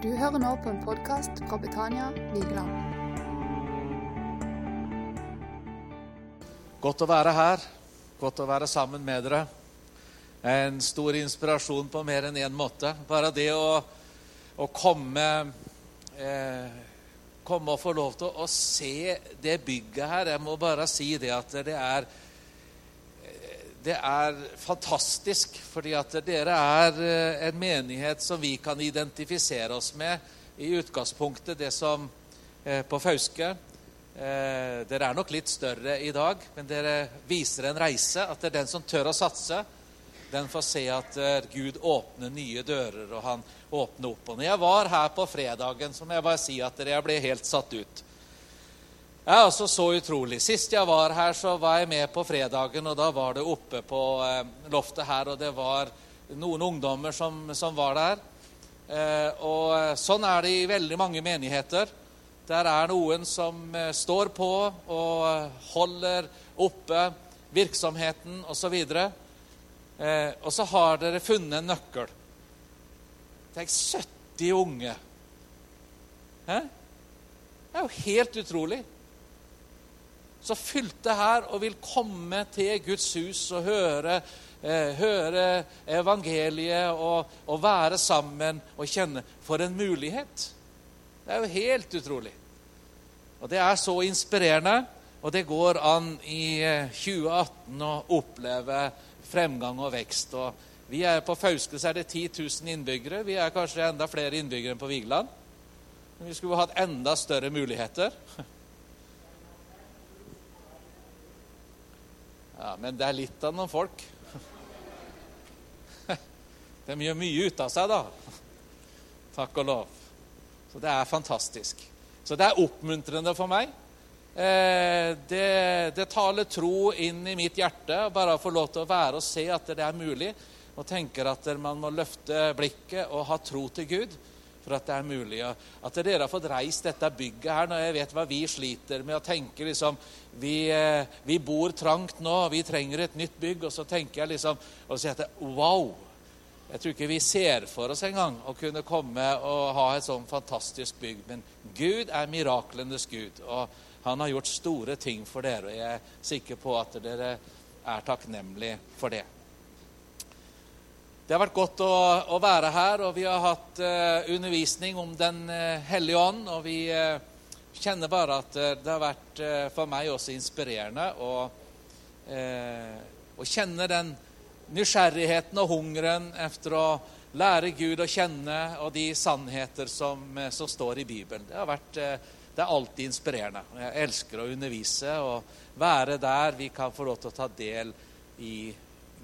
Du hører nå på en podkast fra Betania Vigeland. Godt å være her. Godt å være sammen med dere. En stor inspirasjon på mer enn én måte. Bare det å, å komme eh, Komme og få lov til å, å se det bygget her. Jeg må bare si det at det er det er fantastisk, fordi at dere er eh, en menighet som vi kan identifisere oss med i utgangspunktet, det som eh, på Fauske. Eh, dere er nok litt større i dag, men dere viser en reise. At det er den som tør å satse, den får se at Gud åpner nye dører, og han åpner opp. Og når jeg var her på fredagen, så må jeg bare si at jeg ble helt satt ut. Det er altså så utrolig. Sist jeg var her, så var jeg med på fredagen, og da var det oppe på eh, loftet her, og det var noen ungdommer som, som var der. Eh, og eh, sånn er det i veldig mange menigheter. Der er noen som står på og holder oppe virksomheten osv. Eh, og så har dere funnet en nøkkel. Tenk 70 unge. Hæ? Det er jo helt utrolig så fylte her og vil komme til Guds hus og høre, eh, høre evangeliet og, og, være sammen og kjenne For en mulighet! Det er jo helt utrolig. Og det er så inspirerende, og det går an i 2018 eh, å oppleve fremgang og vekst. Og vi er På Fauske så er det 10 000 innbyggere. Vi er kanskje enda flere innbyggere enn på Vigeland. Vi skulle hatt enda større muligheter. Ja, Men det er litt av noen folk. De gjør mye ut av seg, da. Takk og lov. Så det er fantastisk. Så det er oppmuntrende for meg. Eh, det, det taler tro inn i mitt hjerte, bare å få lov til å være og se at det er mulig. Og tenker at man må løfte blikket og ha tro til Gud for at det er mulig. At dere har fått reist dette bygget her når jeg vet hva vi sliter med å tenke liksom vi, eh, vi, bor trangt nå, vi trenger et nytt bygg. Og så tenker jeg liksom og sier at wow! Jeg tror ikke vi ser for oss engang å kunne komme og ha et sånn fantastisk bygg. Men Gud er miraklenes Gud, og han har gjort store ting for dere. Og jeg er sikker på at dere er takknemlige for det. Det har vært godt å, å, være her, og vi har hatt uh, undervisning om Den uh, hellige ånd. Og vi uh, kjenner bare at det har vært for meg også inspirerende å, å kjenne den nysgjerrigheten og hungeren etter å lære Gud å kjenne og de sannheter som, som står i Bibelen. Det, vært, det er alltid inspirerende. Jeg elsker å undervise og være der vi kan få lov til å ta del i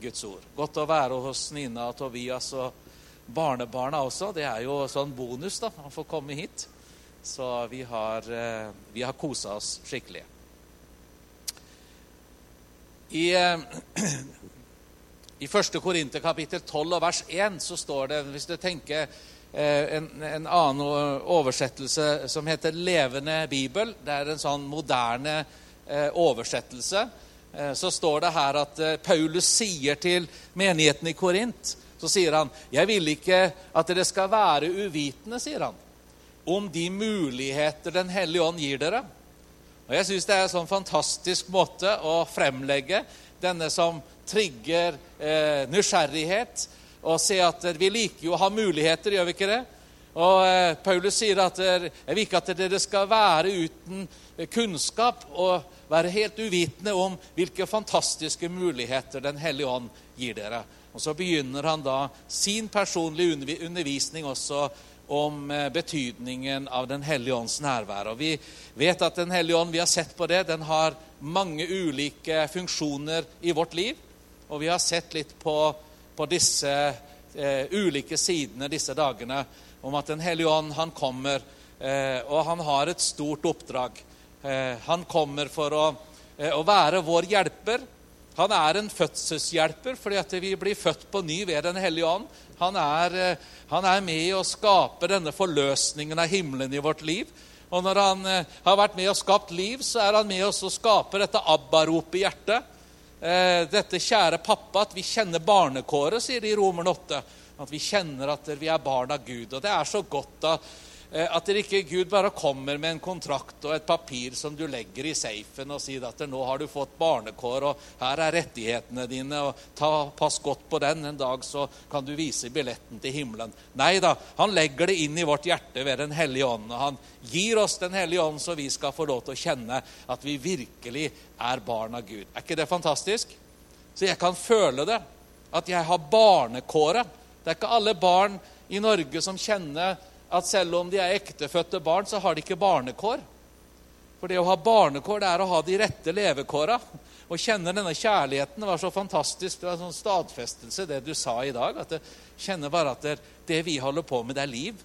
Guds ord. Godt å være hos Nina og Tobias og barnebarna også. Det er jo sånn bonus da, å få komme hit. Så vi har, eh, vi har kosa oss skikkelig. I, eh, i 1. Korinter kapittel 12 og vers 1 så står det, hvis du tenker eh, en, en, annen oversettelse som heter 'Levende bibel'. Det er en sånn moderne oversettelse så står det her at eh, Paulus sier til menigheten i Korint så sier han, 'Jeg vil ikke at dere skal være uvitende', sier han, 'om de muligheter Den hellige ånd gir dere'. Og Jeg syns det er en sånn fantastisk måte å fremlegge denne som trigger eh, nysgjerrighet, og se at vi liker jo å ha muligheter, gjør vi ikke det? Og eh, Paulus sier at jeg vil ikke at dere skal være uten kunnskap og være helt uvitende om hvilke fantastiske muligheter Den hellige ånd gir dere. Og Så begynner han da sin personlige undervisning også om eh, betydningen av Den hellige ånds nærvær. Og Vi vet at Den hellige ånd, vi har sett på det, den har mange ulike funksjoner i vårt liv. Og vi har sett litt på, på disse eh, ulike sidene disse dagene om at Den hellige ånd han kommer, eh, og han har et stort oppdrag. Eh, han kommer for å, eh, å, være vår hjelper. Han er en fødselshjelper fordi at vi blir født på ny ved Den hellige ånd. Han er, han er med å skape denne forløsningen av himmelen i vårt liv. Og når han har vært med og skapt liv, så er han med oss og skaper dette abba-ropet i hjertet. Dette kjære pappa, at vi kjenner barnekåret, sier de i Romerne 8. At vi kjenner at vi er barn av Gud. Og det er så godt da, eh, at ikke Gud bare kommer med en kontrakt og et papir som du legger i safen og sier at nå har du fått barnekår, og her er rettighetene dine, og ta, pass godt på den. En dag så kan du vise billetten til himmelen. Nei da, han legger det inn i vårt hjerte ved Den hellige ånd. og Han gir oss Den hellige ånd så vi skal få lov til å kjenne at vi virkelig er barn av Gud. Er ikke det fantastisk? Så jeg kan føle det. At jeg har barnekåret. Det er ikke alle barn i Norge som kjenner at selv om de er ektefødte barn, så har de ikke barnekår. For det å ha barnekår, det er å ha de rette levekåra. Å kjenne denne kjærligheten var så fantastisk. Det var en sånn stadfestelse, det du sa i dag. At kjenner bare at det, det vi holder på med, det er liv.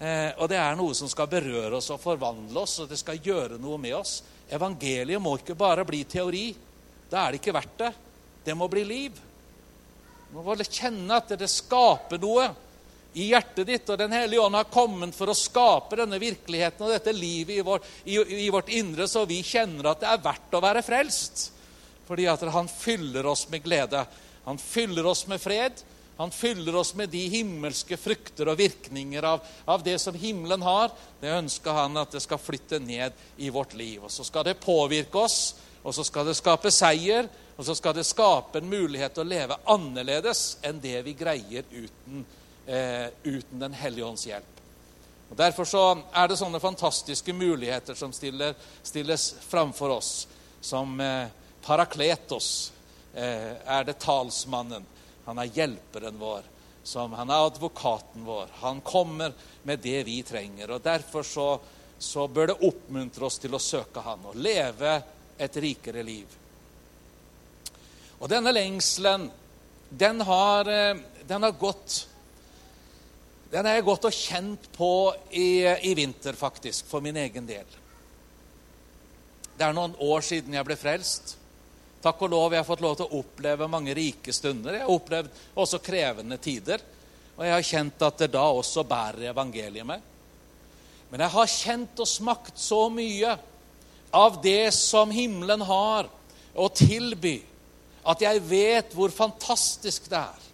Eh, og det er noe som skal berøre oss og forvandle oss, og det skal gjøre noe med oss. Evangeliet må ikke bare bli teori. Da er det ikke verdt det. Det må bli liv. Må kjenne at det skaper noe i hjertet ditt. Og Den hellige ånd har kommet for å skape denne virkeligheten og dette livet i, vår, i, i vårt indre, så vi kjenner at det er verdt å være frelst. Fordi at han fyller oss med glede. Han fyller oss med fred. Han fyller oss med de himmelske frukter og virkninger av, av, det som himmelen har. Det ønsker han at det skal flytte ned i vårt liv. Og så skal det påvirke oss, og så skal det skape seier, og så skal det skape en mulighet til å leve annerledes enn det vi greier uten, eh, uten Den hellige ånds hjelp. Og Derfor så er det sånne fantastiske muligheter som stiller, stilles framfor oss. Som eh, Parakletos eh, er det talsmannen. Han er hjelperen vår. Som, han er advokaten vår. Han kommer med det vi trenger. og Derfor så, så bør det oppmuntre oss til å søke han og leve et rikere liv. Og denne lengselen, den har, eh, den har gått Den er jeg gått og kjent på i, i vinter, faktisk, for min egen del. Det er noen år siden jeg ble frelst. Takk og lov, jeg har fått lov til å oppleve mange rike stunder. Jeg har opplevd også krevende tider. Og jeg har kjent at det da også bærer evangeliet meg. Men jeg har kjent og smakt så mye av det som himmelen har å tilby at jeg vet hvor fantastisk det er.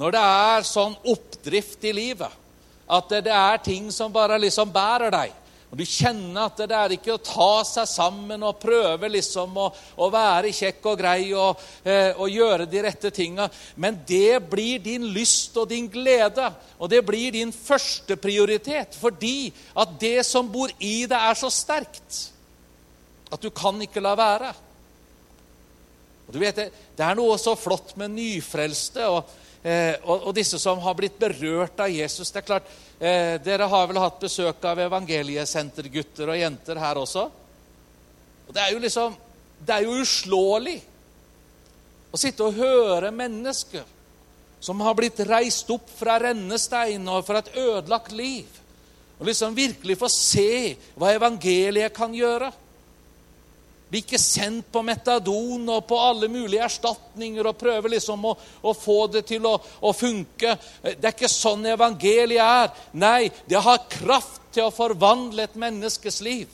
Når det er sånn oppdrift i livet, at det, er ting som bare liksom bærer deg. Og Du kjenner at det er ikke å ta seg sammen og prøve liksom å, å være kjekk og grei og, eh, og gjøre de rette tinga. Men det blir din lyst og din glede, og det blir din første prioritet. Fordi at det som bor i deg, er så sterkt at du kan ikke la være. Og du vet, Det, er noe så flott med nyfrelste og, eh, og, og, disse som har blitt berørt av Jesus. Det er klart, eh, Dere har vel hatt besøk av evangeliesentergutter og -jenter her også? Og Det er jo liksom, det er jo uslåelig å sitte og høre mennesker som har blitt reist opp fra rennestein og fra et ødelagt liv, og liksom virkelig få se hva evangeliet kan gjøre. Bli ikke sendt på metadon og på alle mulige erstatninger og prøver liksom å, å få det til å, å, funke. Det er ikke sånn evangeliet er. Nei, det har kraft til å forvandle et menneskes liv.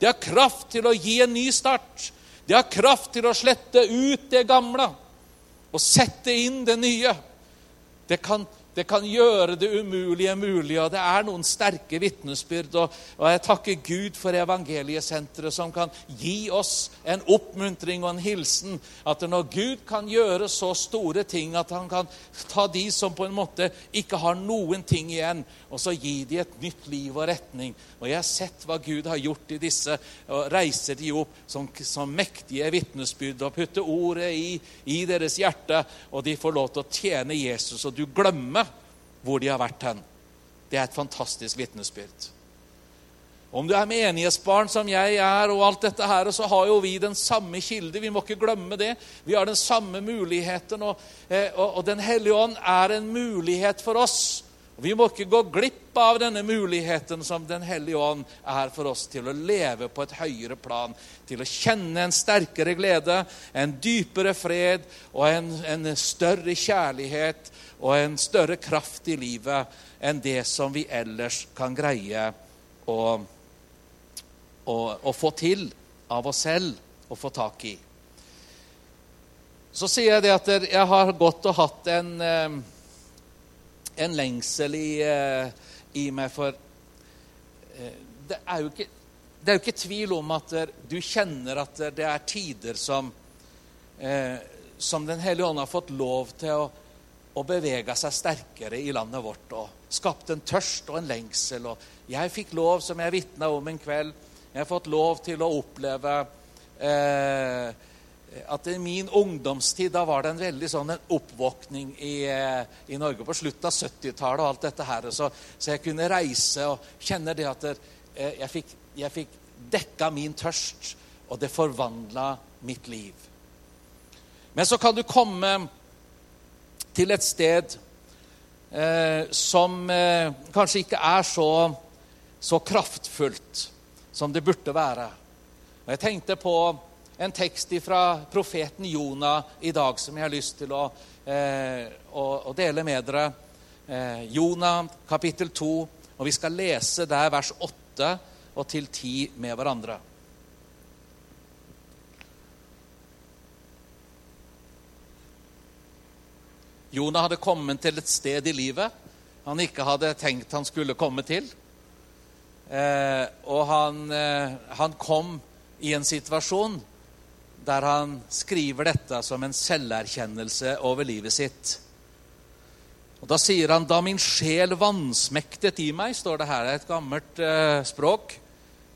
Det har kraft til å gi en ny start. Det har kraft til å slette ut det gamle og sette inn det nye. Det kan det kan gjøre det umulige mulig, og det er noen sterke vitnesbyrd. Og, og, jeg takker Gud for evangeliesenteret, som kan gi oss en oppmuntring og en hilsen. At når Gud kan gjøre så store ting at han kan ta de som på en måte ikke har noen ting igjen, og så gi de et nytt liv og retning. Og jeg har sett hva Gud har gjort i disse, og reiser de opp som, som mektige vitnesbyrd og putter ordet i, i deres hjerte, og de får lov til å tjene Jesus. Og du glemmer hvor de har vært hen. Det er et fantastisk vitnesbyrd. Om du er menighetsbarn som jeg er, og alt dette her, så har jo vi den samme kilde. Vi må ikke glemme det. Vi har den samme muligheten, og, eh, og, og Den hellige ånd er en mulighet for oss. Vi må ikke gå glipp av denne muligheten som Den hellige ånd er for oss til å leve på et høyere plan, til å kjenne en sterkere glede, en dypere fred og en, en større kjærlighet og en større kraft i livet enn det som vi ellers kan greie å, å, å få til av oss selv og få tak i. Så sier jeg det at jeg har gått og hatt en, eh, en lengsel i, eh, i meg for eh, det, er jo ikke, det er jo ikke tvil om at du kjenner at det er tider som, eh, som Den hellige ånd har fått lov til å, å, bevege seg sterkere i landet vårt og skapt en tørst og en lengsel. Og jeg fikk lov, som jeg vitna om en kveld, jeg har fått lov til å oppleve eh, at i min ungdomstid da var det en veldig sånn en oppvåkning i, eh, i Norge på slutten av 70-tallet og alt dette her. Så, så, jeg kunne reise og kjenne det at eh, jeg, fikk, jeg fikk dekka min tørst, og det forvandla mitt liv. Men så kan du komme til et sted eh, som eh, kanskje ikke er så, så kraftfullt som det burde være. Og Jeg tenkte på en tekst fra profeten Jonah i dag som jeg har lyst til å, eh, å, å dele med dere. Eh, Jonah kapittel 2, og vi skal lese der vers 8 og til 10 med hverandre. Jonah hadde kommet til et sted i livet han ikke hadde tenkt han skulle komme til. Eh, og han, eh, han kom i en situasjon der han skriver dette som en selverkjennelse over livet sitt. Og Da sier han 'da min sjel vansmektet i meg', står det her. Det er et gammelt eh, språk.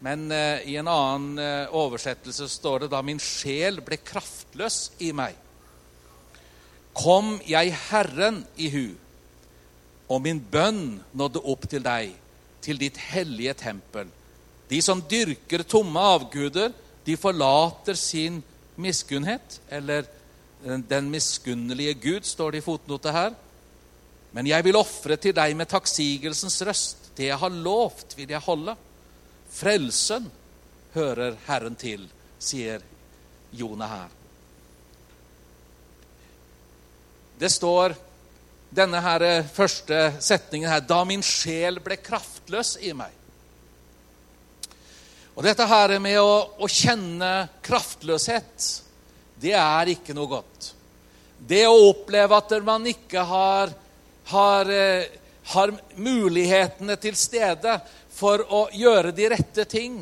Men eh, i en annen eh, oversettelse står det 'da min sjel ble kraftløs i meg'. Kom jeg Herren i hu, og min bønn nådde opp til deg, til ditt hellige tempel. De som dyrker tomme avguder, de forlater sin miskunnhet, eller den miskunnelige Gud, står det i fotnotet her. Men jeg vil ofre til deg med takksigelsens røst. Det jeg har lovt, vil jeg holde. Frelsen hører Herren til, sier Jonah her. Det står denne her første setningen her Da min sjel ble kraftløs i meg. Og dette her med å, å, kjenne kraftløshet, det er ikke noe godt. Det å oppleve at man ikke har, har, eh, har mulighetene til stede for å gjøre de rette ting,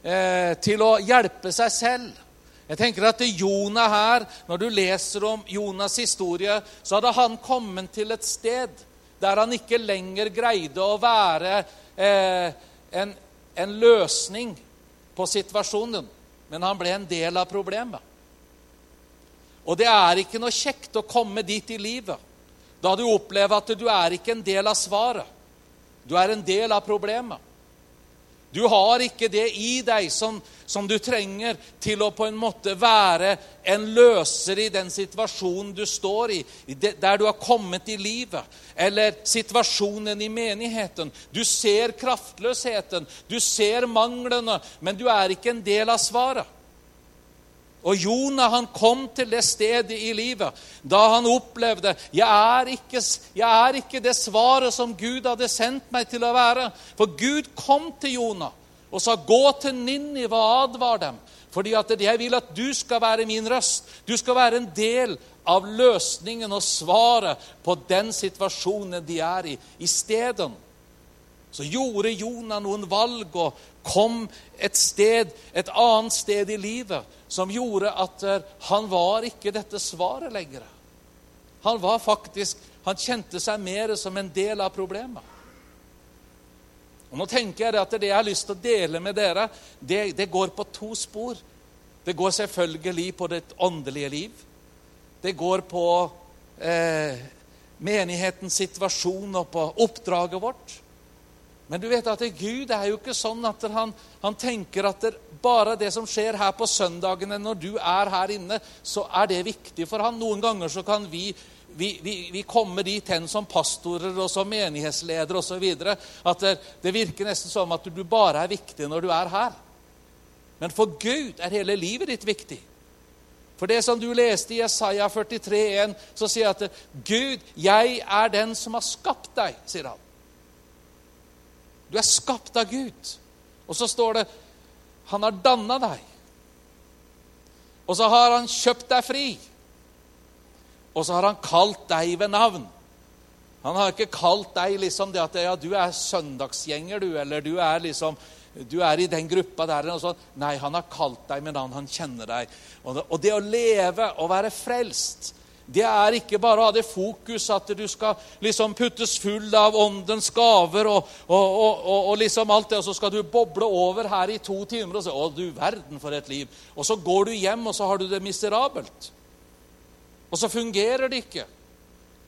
eh, til å hjelpe seg selv. Jeg tenker at Jonah her, Når du leser om Jonas' historie, så hadde han kommet til et sted der han ikke lenger greide å være eh, en, en løsning på situasjonen, men han ble en del av problemet. Og det er ikke noe kjekt å komme dit i livet da du opplever at du er ikke en del av svaret. Du er en del av problemet. Du har ikke det i deg som, som, du trenger til å på en måte være en løser i den situasjonen du står i, der du har kommet i livet, eller situasjonen i menigheten. Du ser kraftløsheten, du ser manglene, men du er ikke en del av svaret. Og Jonah han kom til det stedet i livet da han opplevde jeg er, ikke, jeg er ikke det svaret som Gud hadde sendt meg til å være. For Gud kom til Jonah og sa, 'Gå til Ninive og advar dem.' Fordi at jeg vil at du skal være min røst. Du skal være en del av løsningen og svaret på den situasjonen de er i. Isteden så gjorde Jonah noen valg og kom et sted, et annet sted i livet som gjorde at eh, han var ikke dette svaret lenger. Han var faktisk, han kjente seg mer som en del av problemet. Og nå tenker jeg at Det jeg har lyst til å dele med dere, det, det går på to spor. Det går selvfølgelig på ditt åndelige liv. Det går på eh, menighetens situasjon og på oppdraget vårt. Men du vet at Gud er jo ikke sånn at han, han tenker at det, bare det som skjer her på søndagene når du er her inne, så er det viktig for han. Noen ganger så kan vi, vi, vi, vi komme dit hen som pastorer og som menighetsledere osv. at det, det virker nesten som at du bare er viktig når du er her. Men for Gud er hele livet ditt viktig. For det som du leste i Jesaja 43,1, så sier jeg at Gud, jeg er den som har skapt deg, sier han. Du er skapt av Gud. Og så står det han har danna deg. Og så har han kjøpt deg fri. Og så har han kalt deg ved navn. Han har ikke kalt deg liksom det at ja, du er søndagsgjenger, du, eller du er liksom du er i den gruppa der. Og. Nei, han har kalt deg med navn. Han kjenner deg. Og det, og det å leve og være frelst, det er ikke bare å ha det fokus at du skal liksom puttes full av åndens gaver og, og, og, og, liksom alt det, og så skal du boble over her i to timer og si 'Å, du verden, for et liv'. Og så går du hjem, og så har du det miserabelt. Og så fungerer det ikke.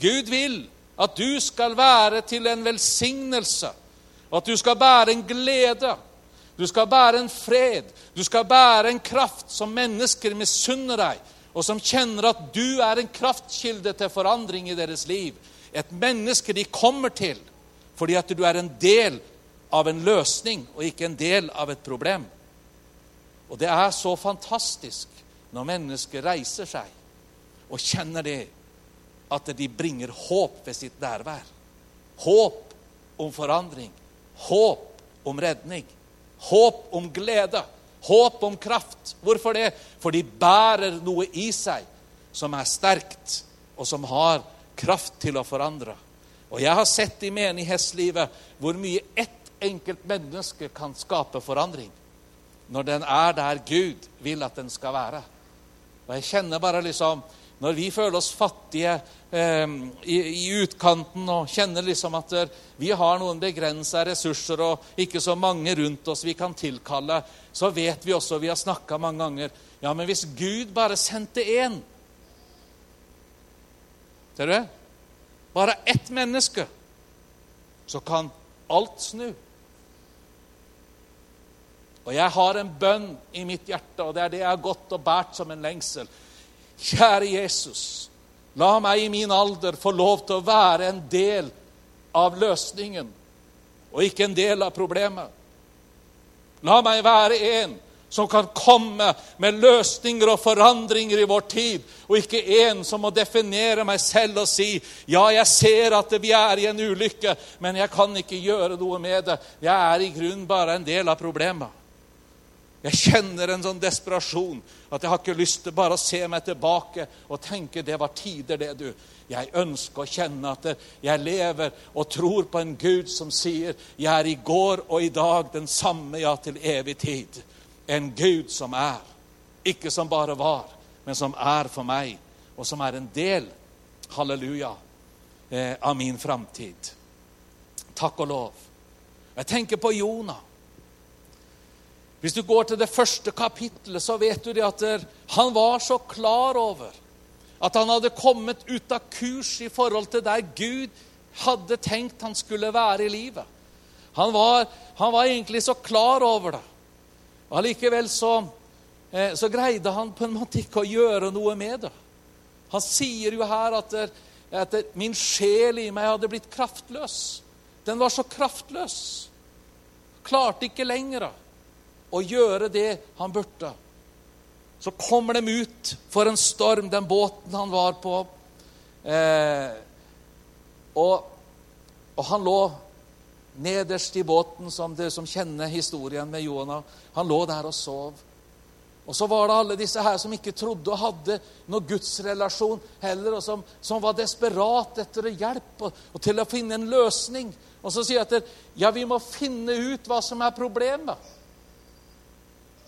Gud vil at du skal være til en velsignelse, og at du skal bære en glede. Du skal bære en fred, du skal bære en kraft som mennesker misunner deg, og som kjenner at du er en kraftkilde til forandring i deres liv. Et menneske de kommer til fordi at du er en del av en løsning og ikke en del av et problem. Og det er så fantastisk når mennesker reiser seg og kjenner det at de bringer håp ved sitt nærvær. Håp om forandring. Håp om redning. Håp om glede. Håp om kraft. Hvorfor det? For de bærer noe i seg som er sterkt, og som har kraft til å forandre. Og jeg har sett i menighetslivet hvor mye ett enkelt menneske kan skape forandring. Når den er der Gud vil at den skal være. Og jeg kjenner bare liksom når vi føler oss fattige eh, i, i, utkanten og kjenner liksom at vi har noen begrensa ressurser og ikke så mange rundt oss vi kan tilkalle, så vet vi også, vi har snakka mange ganger Ja, men hvis Gud bare sendte én Ser du det? Bare ett menneske, så kan alt snu. Og jeg har en bønn i mitt hjerte, og det er det jeg har gått og båret som en lengsel. Kjære Jesus, la meg i min alder få lov til å være en del av løsningen og ikke en del av problemet. La meg være en som kan komme med løsninger og forandringer i vår tid, og ikke en som må definere meg selv og si ja, jeg ser at vi er i en ulykke, men jeg kan ikke gjøre noe med det. Jeg er i grunnen bare en del av problemet. Jeg kjenner en sånn desperasjon at jeg har ikke lyst til bare å se meg tilbake og tenke det var tider, det, du. Jeg ønsker å kjenne at jeg lever og tror på en Gud som sier 'Jeg er i går og i dag den samme, ja, til evig tid'. En Gud som er. Ikke som bare var, men som er for meg, og som er en del, halleluja, eh, av min framtid. Takk og lov. Jeg tenker på Jonah. Hvis du går til det første kapittelet, så vet du det at han var så klar over at han hadde kommet ut av kurs i forhold til der Gud hadde tenkt han skulle være i livet. Han var, han var egentlig så klar over det. Og Allikevel så, eh, så, greide han på en måte ikke å gjøre noe med det. Han sier jo her at, at min sjel i meg hadde blitt kraftløs. Den var så kraftløs. Klarte ikke lenger å gjøre det han burde. Så kommer de ut for en storm, den båten han var på. Eh, og, og, han lå nederst i båten, som det som kjenner historien med Jonah. Han lå der og sov. Og så var det alle disse her som ikke trodde og hadde noen gudsrelasjon heller, og som, som var desperat etter hjelp og, og, til å finne en løsning. Og så sier jeg at ja, vi må finne ut hva som er problemet.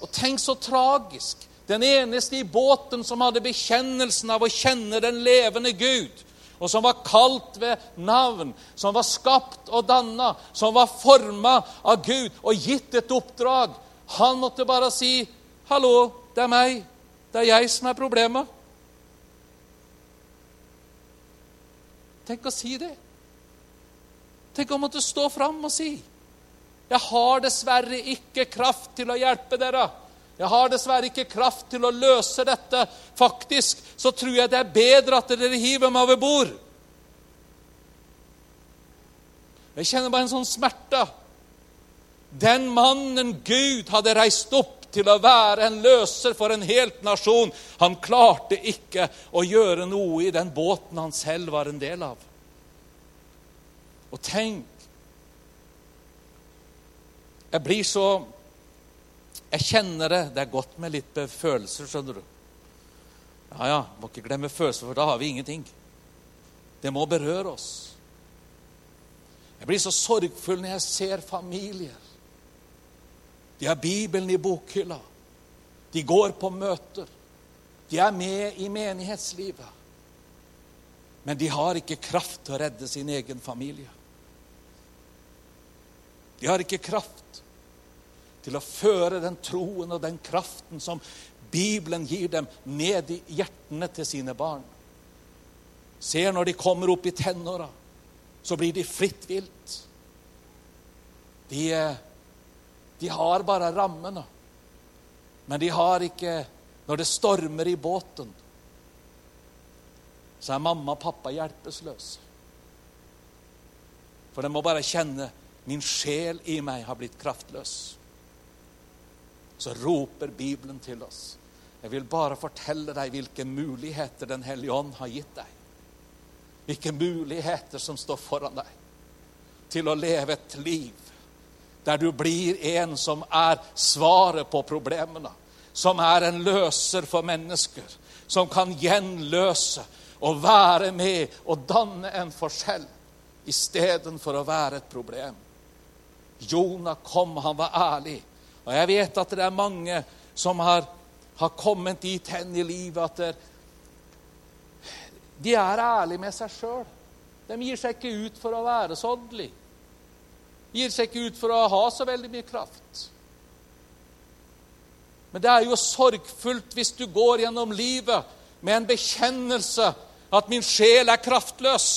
Og tenk så tragisk. Den eneste i båten som hadde bekjennelsen av å kjenne den levende Gud, og som var kalt ved navn, som var skapt og danna, som var forma av Gud og gitt et oppdrag, han måtte bare si 'Hallo, det er meg. Det er jeg som er problemet.' Tenk å si det. Tenk å måtte stå fram og si 'Jeg har dessverre ikke kraft til å hjelpe dere.' 'Jeg har dessverre ikke kraft til å løse dette.' Faktisk så tror jeg det er bedre at dere hiver meg over bord. Jeg kjenner bare en sånn smerte. Den mannen Gud hadde reist opp til å være en løser for en helt nasjon, han klarte ikke å gjøre noe i den båten han selv var en del av. Og tenk jeg blir så Jeg kjenner det. Det er godt med litt følelser, skjønner du. Ja, ja, må ikke glemme følelser, for da har vi ingenting. Det må berøre oss. Jeg blir så sorgfull når jeg ser familier. De har Bibelen i bokhylla. De går på møter. De er med i menighetslivet. Men de har ikke kraft til å redde sin egen familie. De har ikke kraft til å føre den troen og den kraften som Bibelen gir dem, ned i hjertene til sine barn. Ser når de kommer opp i tenåra, så blir de fritt vilt. De, de har bare rammene, men de har ikke Når det stormer i båten, så er mamma og pappa hjelpeløse. For de må bare kjenne min sjel i meg har blitt kraftløs. Så roper Bibelen til oss. Jeg vil bare fortelle deg hvilke muligheter Den hellige ånd har gitt deg. Hvilke muligheter som står foran deg til å leve et liv der du blir en som er svaret på problemene, som er en løser for mennesker, som kan gjenløse og være med og danne en forskjell istedenfor å være et problem. Jonah kom, han var ærlig. Og jeg vet at det er mange som har, har kommet dit hen i livet at det, de er ærlige med seg sjøl. De gir seg ikke ut for å være så åndelig. Gir seg ikke ut for å ha så veldig mye kraft. Men det er jo sorgfullt hvis du går gjennom livet med en bekjennelse at min sjel er kraftløs.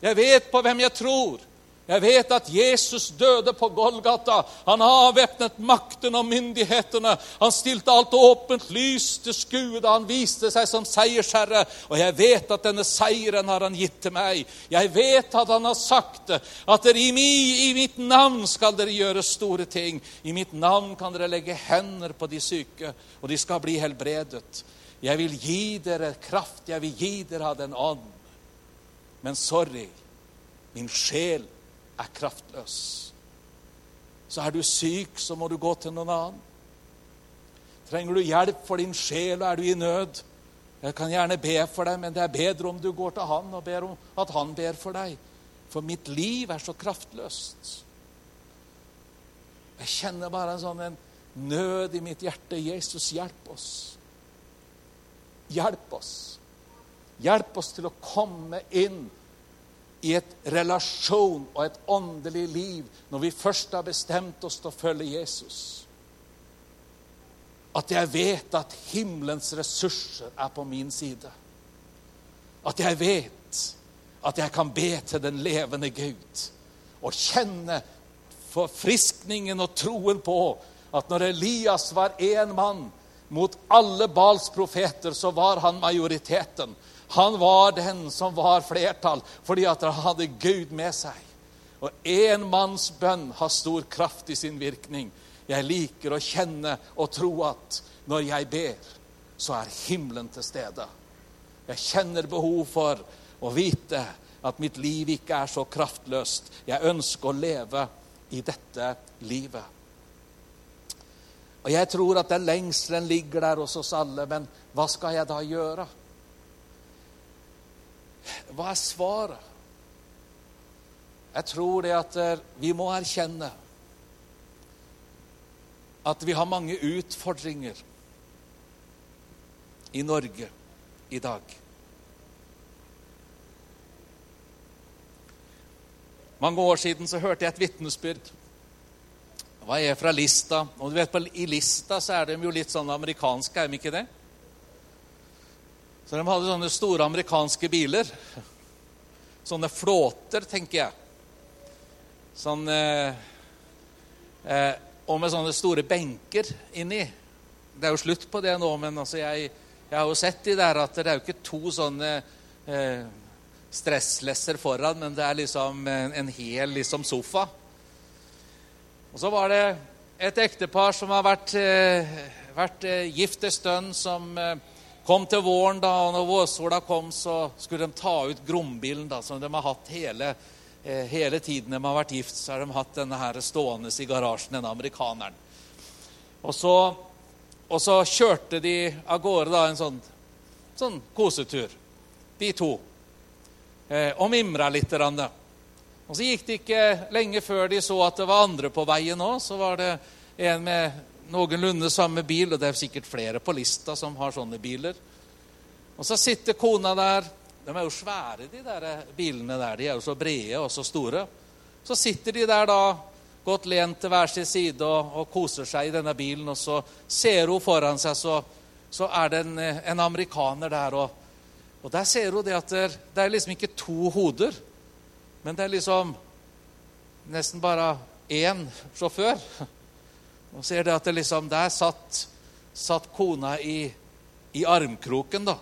Jeg vet på hvem jeg tror. Jeg vet at Jesus døde på Golgata. Han avvæpnet makten og myndighetene. Han stilte alt åpent lys til skue da han viste seg som seiersherre. Og jeg vet at denne seieren har han gitt til meg. Jeg vet at han har sagt at dere i, i mitt navn skal dere gjøre store ting. I mitt navn kan dere legge hender på de syke, og de skal bli helbredet. Jeg vil gi dere kraft, jeg vil gi dere av den ånd. Men sorry, min sjel er kraftløs. Så er du syk, så må du gå til noen annen. Trenger du hjelp for din sjel, og er du i nød? Jeg kan gjerne be for deg, men det er bedre om du går til han og ber om at han ber for deg. For mitt liv er så kraftløst. Jeg kjenner bare en sånn en nød i mitt hjerte. Jesus, hjelp oss. Hjelp oss. Hjelp oss til å komme inn i et relasjon og et åndelig liv når vi først har bestemt oss til å følge Jesus. At jeg vet at himmelens ressurser er på min side. At jeg vet at jeg kan be til den levende Gud og kjenne forfriskningen og troen på at når Elias var én mann mot alle Bals profeter, så var han majoriteten. Han var den som var flertall, fordi at han hadde Gud med seg. Og én manns bønn har stor kraft i sin virkning. Jeg liker å kjenne og tro at når jeg ber, så er himmelen til stede. Jeg kjenner behov for å vite at mitt liv ikke er så kraftløst. Jeg ønsker å leve i dette livet. Og Jeg tror at den lengselen ligger der hos oss alle, men hva skal jeg da gjøre? Hva er svaret? Jeg tror det at eh, vi må erkjenne at vi har mange utfordringer i Norge i dag. Mange år siden så hørte jeg et vitnesbyrd. Hva er fra Lista? Og du vet, I Lista så er de jo litt sånn amerikanske, er de ikke det? Så de hadde sånne store amerikanske biler. Sånne flåter, tenker jeg. Sånn eh, eh, Og med sånne store benker inni. Det er jo slutt på det nå, men altså jeg, jeg, har jo sett de der at det er jo ikke to sånne eh, stresslesser foran, men det er liksom en, en hel liksom sofa. Og så var det et ektepar som har vært, eh, vært eh, gift en stund, som kom til våren, da, og når vårsola kom, så skulle de ta ut Grombilen, da, som de har hatt hele, eh, hele tiden de har vært gift. Så har de hatt denne her stående i garasjen, denne amerikaneren. Og så, og så kjørte de av gårde da, en sånn, sånn kosetur, de to. eh, og mimra litt. Og Så gikk det ikke lenge før de så at det var andre på veien òg. Så var det en med noenlunde samme bil, og det er sikkert flere på lista som har sånne biler. Og så sitter kona der. De er jo svære, de der bilene der. De er jo så brede og så store. Så sitter de der da, godt lent til hver sin side og, og koser seg i denne bilen. Og så ser hun foran seg, så, så er det en, en amerikaner der. Og, og, der ser hun det at det, det er liksom ikke to hoder, men det er liksom nesten bare én sjåfør. Og ser det at det liksom Der satt, satt kona i, i, armkroken, da.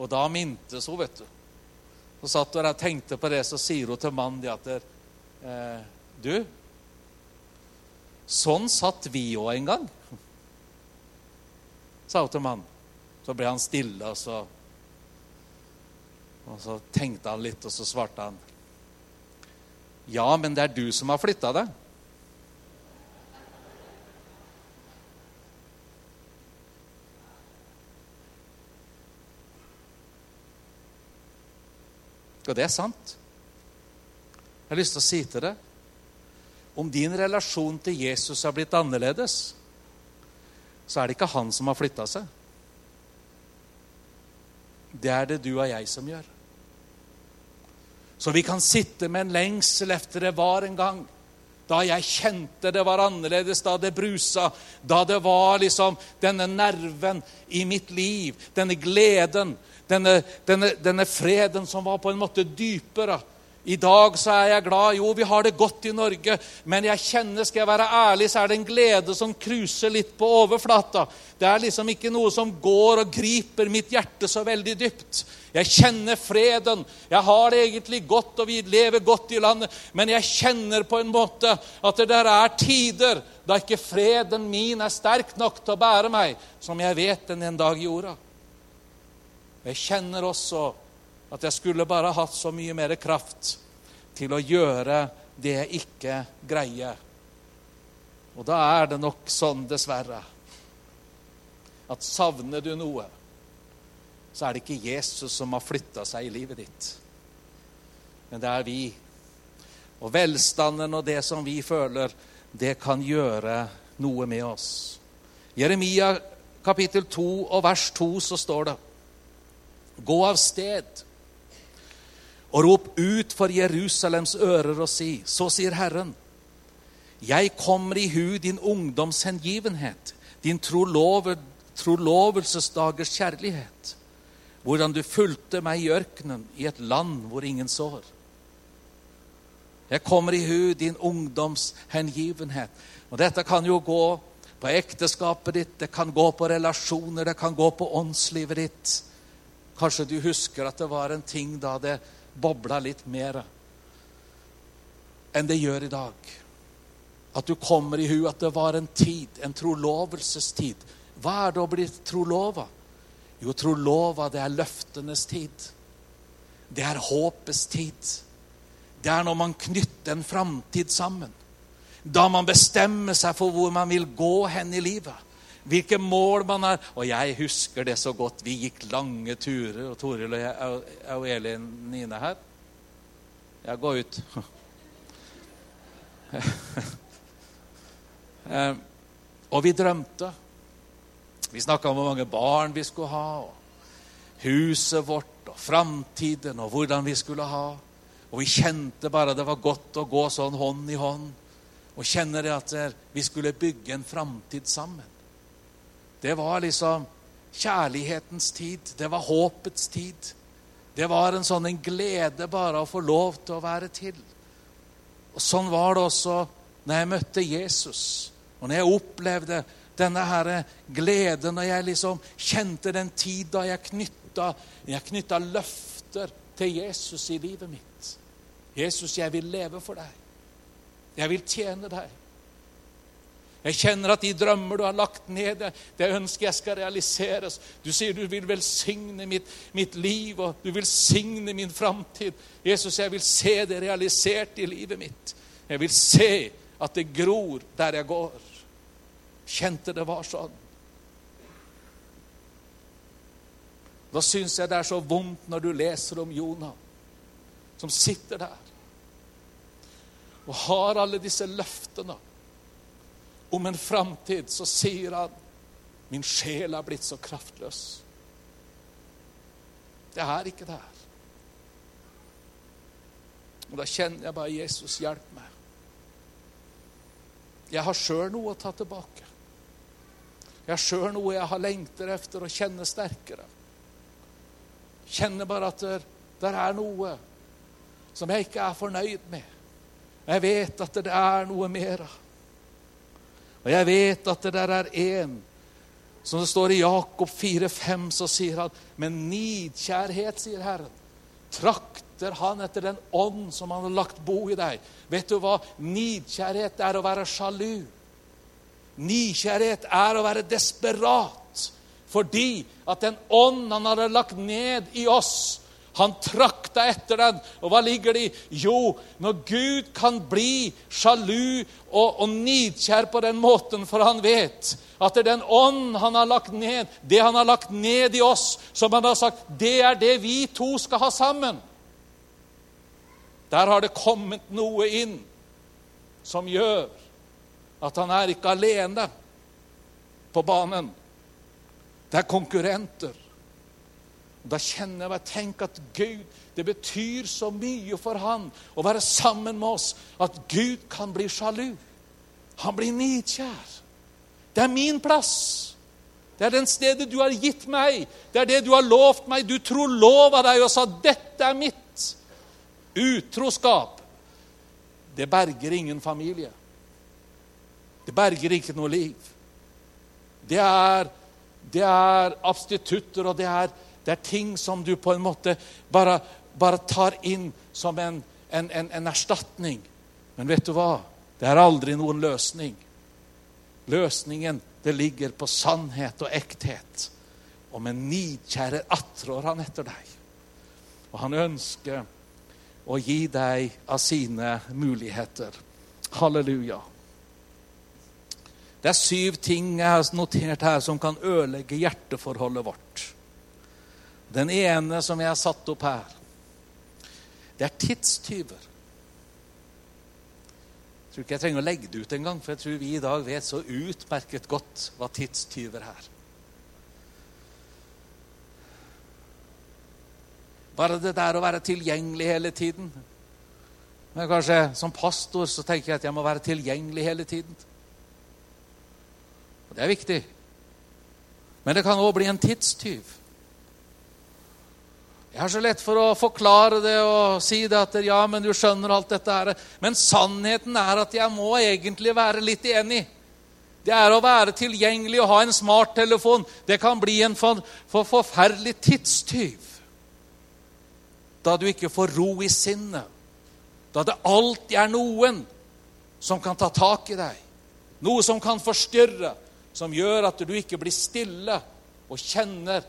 Og da mintes hun, vet du. Så satt hun der og tenkte på det, så sier hun til mannen at eh, Du, sånn satt vi òg en gang, sa hun til mannen. Så ble han stille, og så, og så tenkte han litt, og så svarte han Ja, men det er du som har flytta deg. Og det er sant. Jeg har lyst til å si til deg om din relasjon til Jesus har blitt annerledes, så er det ikke han som har flytta seg. Det er det du og jeg som gjør. Så vi kan sitte med en lengsel etter det var en gang. Da jeg kjente det var annerledes, da det brusa, da det var liksom denne nerven i mitt liv, denne gleden, denne, denne, denne freden som var på en måte dypere. I dag så er jeg glad. Jo, vi har det godt i Norge, men jeg kjenner, skal jeg være ærlig, så er det en glede som cruiser litt på overflata. Det er liksom ikke noe som går og griper mitt hjerte så veldig dypt. Jeg kjenner freden. Jeg har det egentlig godt, og vi lever godt i landet, men jeg kjenner på en måte at det der er tider da ikke freden min er sterk nok til å bære meg, som jeg vet den en dag gjorde. Jeg kjenner også at jeg skulle bare hatt så mye mer kraft til å gjøre det jeg ikke greier. Og da er det nok sånn, dessverre, at savner du noe, så er det ikke Jesus som har flytta seg i livet ditt, men det er vi. Og velstanden og det som vi føler, det kan gjøre noe med oss. Jeremia kapittel 2 og vers 2 så står det Gå av sted og rop ut for Jerusalems ører og si, så sier Herren, jeg kommer i hu din ungdoms hengivenhet, din trolovelsesdagers kjærlighet, hvordan du fulgte meg i ørkenen, i et land hvor ingen sår. Jeg kommer i hu din ungdoms hengivenhet. Og dette kan jo gå på ekteskapet ditt, det kan gå på relasjoner, det kan gå på åndslivet ditt. Kanskje du husker at det var en ting da det bobla litt mer enn det gjør i dag. At du kommer i hu at det var en tid, en trolovelsestid. Hva er det å bli trolova? Jo, trolova, det er løftenes tid. Det er håpets tid. Det er når man knytter en framtid sammen. Da man bestemmer seg for hvor man vil gå hen i livet hvilke mål man har. Og jeg husker det så godt. Vi gikk lange turer, og Toril og jeg og Elin Nine her. Ja, gå ut. Eh, og vi drømte. Vi snakka om hvor mange barn vi skulle ha, og huset vårt og framtiden og hvordan vi skulle ha. Og vi kjente bare det var godt å gå sånn hånd i hånd og kjenne det at vi skulle bygge en framtid sammen. Det var liksom kjærlighetens tid. Det var håpets tid. Det var en sånn en glede bare å få lov til å være til. Og Sånn var det også når jeg møtte Jesus, og når jeg opplevde denne her gleden, når jeg liksom kjente den tid da jeg knytta, jeg knytta løfter til Jesus i livet mitt. Jesus, jeg vil leve for deg. Jeg vil tjene deg. Jeg kjenner at de drømmer du har lagt ned, det ønsker jeg skal realiseres. Du sier du vil velsigne mitt, mitt liv, og du vil signe min framtid. Jesus, jeg vil se det realisert i livet mitt. Jeg vil se at det gror der jeg går. Kjente det var sånn. Da syns jeg det er så vondt når du leser om Jonah. som sitter der og har alle disse løftene om en framtid, så sier han min sjel er blitt så kraftløs. Det er ikke det her. Og da kjenner jeg bare Jesus, hjelp meg. Jeg har sjøl noe å ta tilbake. Jeg har sjøl noe jeg har lengter efter å kjenne sterkere. Kjenner bare at det der er noe som jeg ikke er fornøyd med. Jeg vet at det er noe mer. Og jeg vet at det der er en som det står i Jakob 4,5, så sier han Men nidkjærhet, sier Herren, trakter han etter den ånd som han har lagt bo i deg. Vet du hva? Nidkjærhet er å være sjalu. Nidkjærhet er å være desperat fordi at den ånd han hadde lagt ned i oss, han trakta etter den. Og hva ligger det i? Jo, når Gud kan bli sjalu og, og nidkjær på den måten, for han vet at det er den ånd han har lagt ned, det han har lagt ned i oss, som han har sagt det er det vi to skal ha sammen. Der har det kommet noe inn som gjør at han er ikke alene på banen. Det er konkurrenter. Da kjenner jeg meg Tenk at Gud Det betyr så mye for han å være sammen med oss at Gud kan bli sjalu. Han blir nidkjær. Det er min plass. Det er den stedet du har gitt meg. Det er det du har lovt meg. Du tror lova deg og sa 'Dette er mitt'. Utroskap, det berger ingen familie. Det berger ikke noe liv. Det er, det er abstitutter, og det er det er ting som du på en måte bare, bare tar inn som en, en, en, en erstatning. Men vet du hva? Det er aldri noen løsning. Løsningen det ligger på sannhet og ekthet. Og med nidkjære attrår han etter deg. Og han ønsker å gi deg av sine muligheter. Halleluja. Det er syv ting jeg har notert her som kan ødelegge hjerteforholdet vårt. Den ene som jeg har satt opp her, det er tidstyver. Jeg tror ikke jeg trenger å legge det ut engang, for jeg tror vi i dag vet så utmerket godt hva tidstyver er. Bare det der å være tilgjengelig hele tiden. Men kanskje Som pastor så tenker jeg at jeg må være tilgjengelig hele tiden. Og Det er viktig. Men det kan òg bli en tidstyv. Jeg har så lett for å forklare det og si det at ja, men du skjønner alt dette her. Men sannheten er at jeg må egentlig være litt enig. Det er å være tilgjengelig og ha en smarttelefon. Det kan bli en for, for forferdelig tidstyv. Da du ikke får ro i sinnet. Da det alltid er noen som kan ta tak i deg. Noe som kan forstyrre, som gjør at du ikke blir stille og kjenner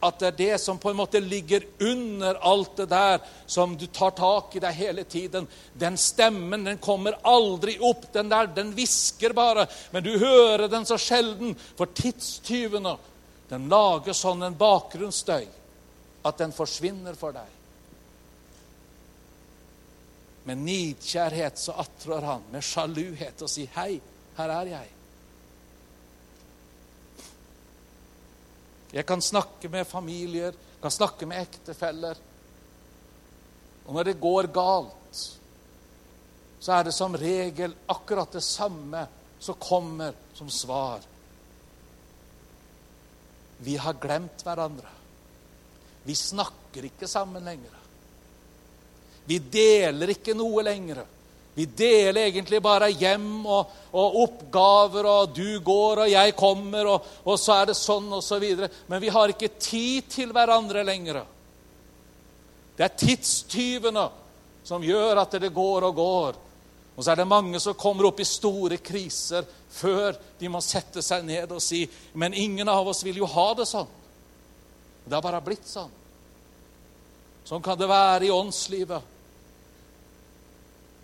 at det er det som på en måte ligger under alt det der som du tar tak i deg hele tiden. Den stemmen den kommer aldri opp. Den der, den hvisker bare, men du hører den så sjelden. For tidstyvene den lager sånn en bakgrunnsstøy at den forsvinner for deg. Med nidkjærhet så attrår han, med sjaluhet, og sier 'Hei, her er jeg'. Jeg kan snakke med familier, kan snakke med ektefeller. Og når det går galt, så er det som regel akkurat det samme som kommer som svar. Vi har glemt hverandre. Vi snakker ikke sammen lenger. Vi deler ikke noe lenger. Vi deler egentlig bare hjem og, og, oppgaver, og du går og jeg kommer, og, og så er det sånn og så videre. Men vi har ikke tid til hverandre lenger. Det er tidstyvene som gjør at det går og går. Og så er det mange som kommer opp i store kriser før de må sette seg ned og si Men ingen av oss vil jo ha det sånn. Det har bare blitt sånn. Sånn kan det være i åndslivet.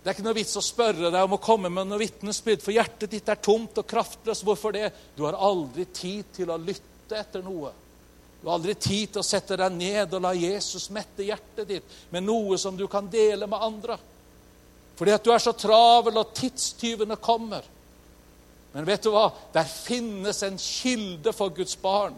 Det er ikke noe vits å spørre deg om å komme med noe vitnesbyrd, for hjertet ditt er tomt og kraftløst. Hvorfor det? Du har aldri tid til å lytte etter noe. Du har aldri tid til å sette deg ned og la Jesus mette hjertet ditt med noe som du kan dele med andre. Fordi at du er så travel, og tidstyvene kommer. Men vet du hva? Der finnes en kilde for Guds barn.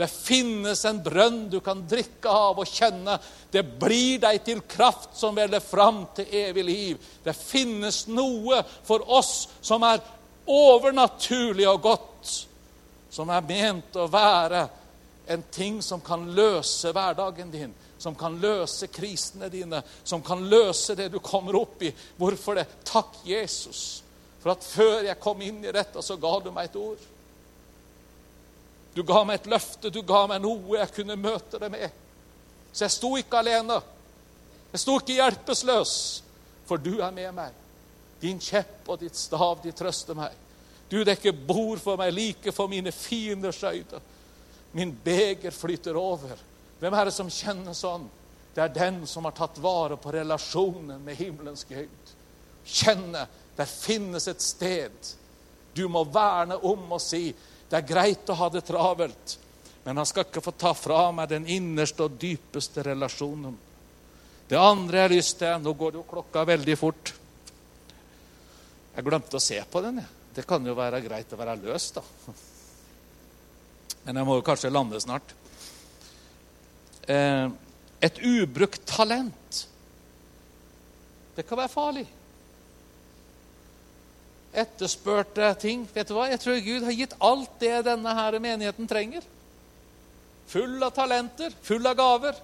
Det finnes en brønn du kan drikke av og kjenne. Det blir deg til kraft som veller fram til evig liv. Det finnes noe for oss som er overnaturlig og godt, som er ment å være en ting som kan løse hverdagen din, som kan løse krisene dine, som kan løse det du kommer opp i. Hvorfor det? Takk, Jesus, for at før jeg kom inn i dette, så ga du meg et ord. Du ga meg et løfte, du ga meg noe jeg kunne møte det med. Så jeg sto ikke alene. Jeg sto ikke hjelpeløs, for du er med meg. Din kjepp og ditt stav, de trøster meg. Du dekker bord for meg like for mine fienders øyne. Min beger flyter over. Hvem er det som kjenner sånn? Det er den som har tatt vare på relasjonen med himmelens Gud. Kjenne der finnes et sted du må verne om og si det er greit å ha det travelt, men han skal ikke få ta fra meg den innerste og dypeste relasjonen. Det andre jeg har lyst til Nå går jo klokka veldig fort. Jeg glemte å se på den. Det kan jo være greit å være løs, da. Men jeg må jo kanskje lande snart. Eh, et ubrukt talent. Det kan være farlig. Etterspurte ting. Vet du hva? Jeg tror Gud har gitt alt det denne her menigheten trenger. Full av talenter, full av gaver.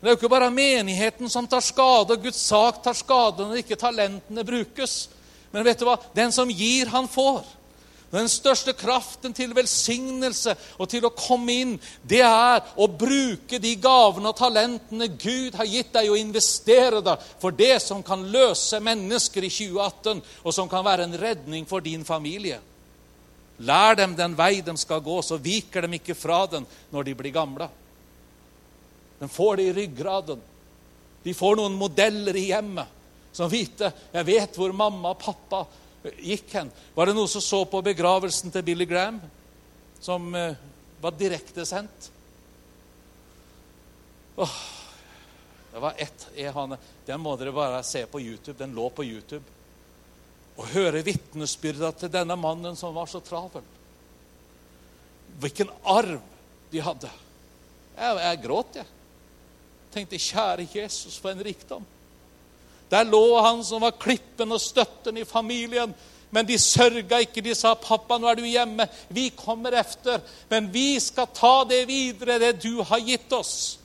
Det er jo ikke bare menigheten som tar skade, og Guds sak tar skade når ikke talentene brukes. Men vet du hva? Den som gir, han får. Den største kraften til velsignelse og til å komme inn, det er å bruke de gavene og talentene Gud har gitt deg, og investere deg for det som kan løse mennesker i 2018, og som kan være en redning for din familie. Lær dem den vei de skal gå, så viker de ikke fra den når de blir gamle. De får det i ryggraden. De får noen modeller i hjemmet som vite Jeg vet hvor mamma og pappa gikk hen. Var det noen som så på begravelsen til Billy Graham, som eh, var direktesendt? Oh, det var ett ehane. Den må dere bare se på YouTube. Den lå på YouTube. Og høre vitnesbyrda til denne mannen som var så travel. Hvilken arv de hadde. Jeg, jeg gråt, jeg. Tenkte, kjære Jesus, for en rikdom. Der lå han som var klippen og støtten i familien. Men de sørga ikke. De sa, 'Pappa, nå er du hjemme. Vi kommer efter.' 'Men vi skal ta det videre, det du har gitt oss.'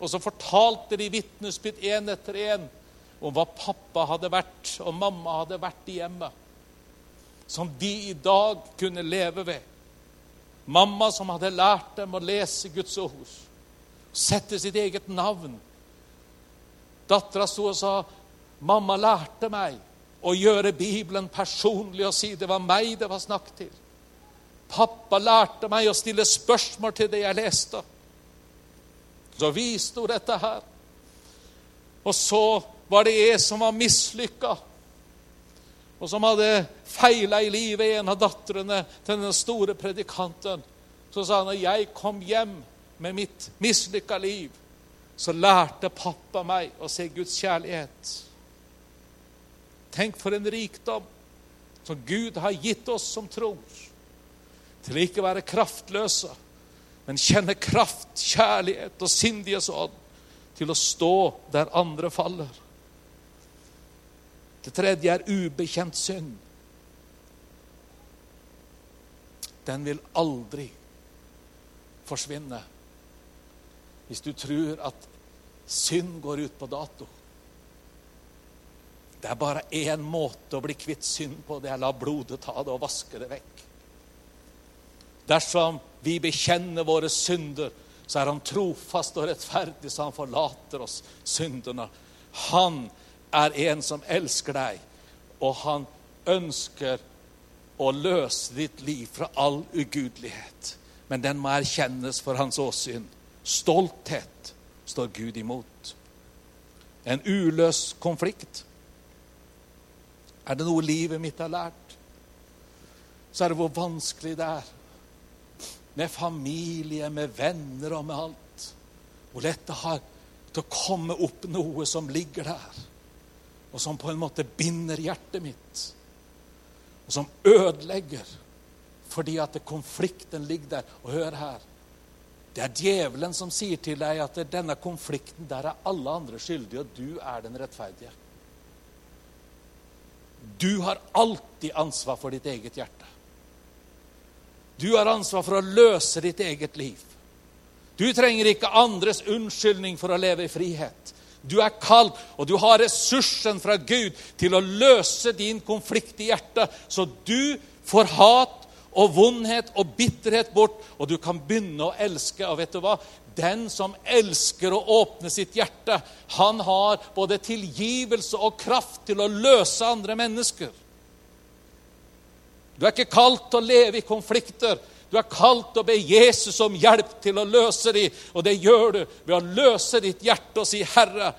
Og så fortalte de vitnesbyrd én etter én om hva pappa hadde vært, og mamma hadde vært i hjemmet. Som de i dag kunne leve ved. Mamma som hadde lært dem å lese Guds ord. Sette sitt eget navn Dattera sto og sa, 'Mamma lærte meg å gjøre Bibelen personlig og si det var meg det var snakk til.' Pappa lærte meg å stille spørsmål til det jeg leste. Så viste hun dette her. Og så var det en som var mislykka, og som hadde feila i livet, en av datterne til den store predikanten. Så sa han når jeg kom hjem med mitt mislykka liv, så lærte pappa meg å se Guds kjærlighet. Tenk for en rikdom som Gud har gitt oss som tror. Til å ikke være kraftløse, men kjenne kraft, kjærlighet og sindighetsånd til å stå der andre faller. Det tredje er ubekjent synd. Den vil aldri forsvinne hvis du tror at synd går ut på dato. Det er bare én måte å bli kvitt synd på. Det er å la blodet ta det og vaske det vekk. Dersom vi bekjenner våre synder, så er han trofast og rettferdig, så han forlater oss syndene. Han er en som elsker deg, og han ønsker å løse ditt liv fra all ugudelighet. Men den må erkjennes for hans åsyn. Stolthet står Gud imot. En uløst konflikt. Er det noe livet mitt har lært, så er det hvor vanskelig det er med familie, med venner og med alt. Hvor lett det har til å komme opp noe som ligger der, og som på en måte binder hjertet mitt, og som ødelegger fordi at konflikten ligger der. Og hør her. Det er djevelen som sier til deg at denne konflikten, der er alle andre skyldige, og du er den rettferdige. Du har alltid ansvar for ditt eget hjerte. Du har ansvar for å løse ditt eget liv. Du trenger ikke andres unnskyldning for å leve i frihet. Du er kald, og du har ressursen fra Gud til å løse din konflikt i hjertet, så du får hat og vondhet og bitterhet bort, og du kan begynne å elske. Og vet du hva? Den som elsker å åpne sitt hjerte, han har både tilgivelse og kraft til å løse andre mennesker. Du er ikke kalt til å leve i konflikter. Du er kalt til å be Jesus om hjelp til å løse dem, og det gjør du ved å løse ditt hjerte og si, 'Herre,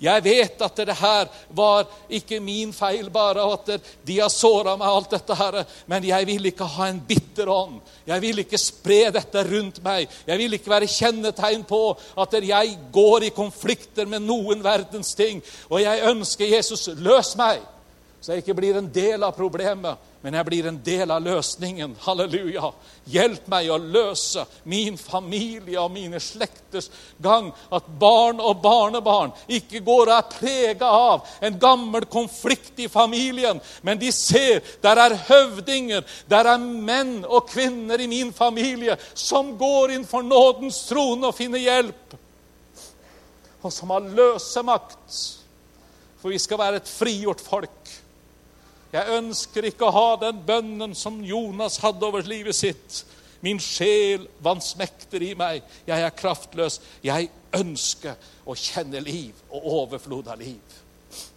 jeg vet at det her var ikke min feil bare, at de har såra meg, alt dette her, men jeg vil ikke ha en bitter ånd. Jeg vil ikke spre dette rundt meg. Jeg vil ikke være kjennetegn på at jeg går i konflikter med noen verdens ting. Og jeg ønsker Jesus, løs meg, så jeg ikke blir en del av problemet men jeg blir en del av løsningen. Halleluja. Hjelp meg å løse min familie og mine slekters gang. At barn og barnebarn ikke går og er prega av en gammel konflikt i familien, men de ser der er høvdinger, der er menn og kvinner i min familie som går inn for nådens trone og finner hjelp, og som har løsemakt. For vi skal være et frigjort folk. Jeg ønsker ikke å ha den bønnen som Jonas hadde over livet sitt. Min sjel vansmekter i meg. Jeg er kraftløs. Jeg ønsker å kjenne liv og overflod av liv.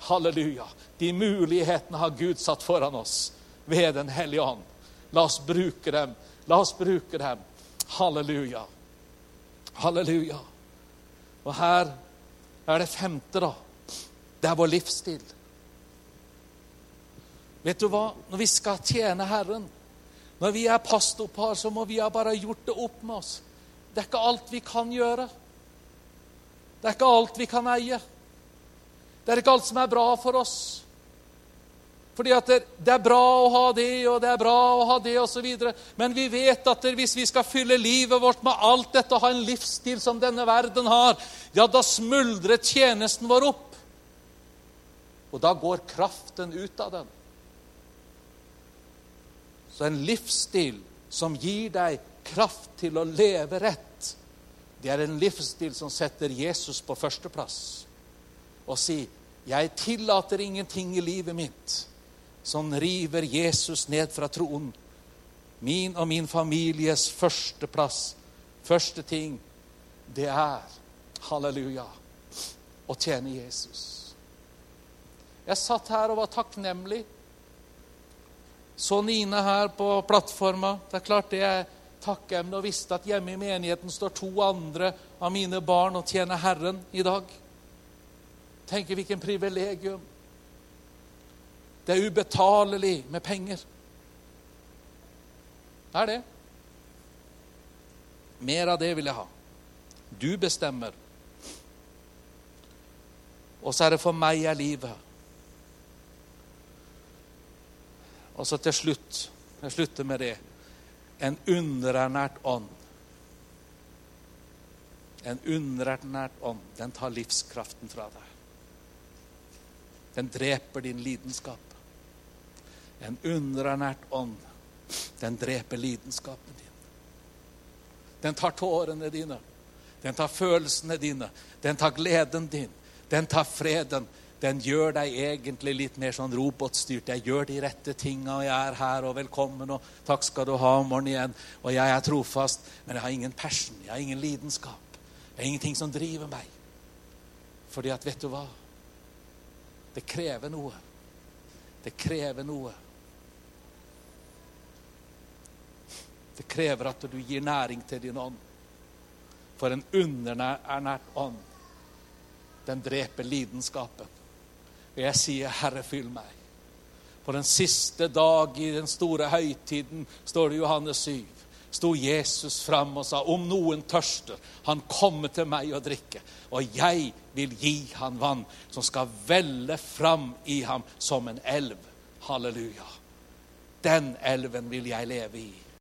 Halleluja. De mulighetene har Gud satt foran oss ved Den hellige ånd. La oss bruke dem. La oss bruke dem. Halleluja. Halleluja. Og her er det femte, da. Det er vår livsstil. Vet du hva? Når vi skal tjene Herren, når vi er pastorpar, så må vi ha bare gjort det opp med oss. Det er ikke alt vi kan gjøre. Det er ikke alt vi kan eie. Det er ikke alt som er bra for oss. Fordi at det, er bra å ha det, og det er bra å ha det, osv. Men vi vet at hvis vi skal fylle livet vårt med alt dette og ha en livsstil som denne verden har, ja, da smuldrer tjenesten vår opp. Og da går kraften ut av den. Så en livsstil som gir deg kraft til å leve rett, det er en livsstil som setter Jesus på førsteplass. Og si 'Jeg tillater ingenting i livet mitt som river Jesus ned fra troen. Min og min families førsteplass, første ting, det er halleluja å tjene Jesus. Jeg satt her og var takknemlig så Nina her på plattforma. Det er klart det er takkemne og visste at hjemme i menigheten står to andre av mine barn og tjener Herren i dag. Tenk hvilken privilegium. Det er ubetalelig med penger. Det er det. Mer av det vil jeg ha. Du bestemmer. Og så er det for meg er livet. Og så til slutt Jeg slutter med det. En underernært ånd. En underernært ånd, den tar livskraften fra deg. Den dreper din lidenskap. En underernært ånd, den dreper lidenskapen din. Den tar tårene dine. Den tar følelsene dine. Den tar gleden din. Den tar freden den gjør deg egentlig litt mer sånn robotstyrt. Jeg gjør de rette tinga, og jeg er her, og velkommen, og takk skal du ha om morgenen igjen. Og jeg er trofast, men jeg har ingen passion, jeg har ingen lidenskap. Det er ingenting som driver meg. Fordi at, vet du hva? Det krever noe. Det krever noe. Det krever at du gir næring til din ånd. For en underernært ånd, den dreper lidenskapen. Og jeg sier, 'Herre, fyll meg'. På den siste dag i den store høytiden, står det i Johannes 7, sto Jesus fram og sa, om noen tørster, han kommer til meg og drikke, og jeg vil gi han vann som skal velle fram i ham som en elv. Halleluja. Den elven vil jeg leve i.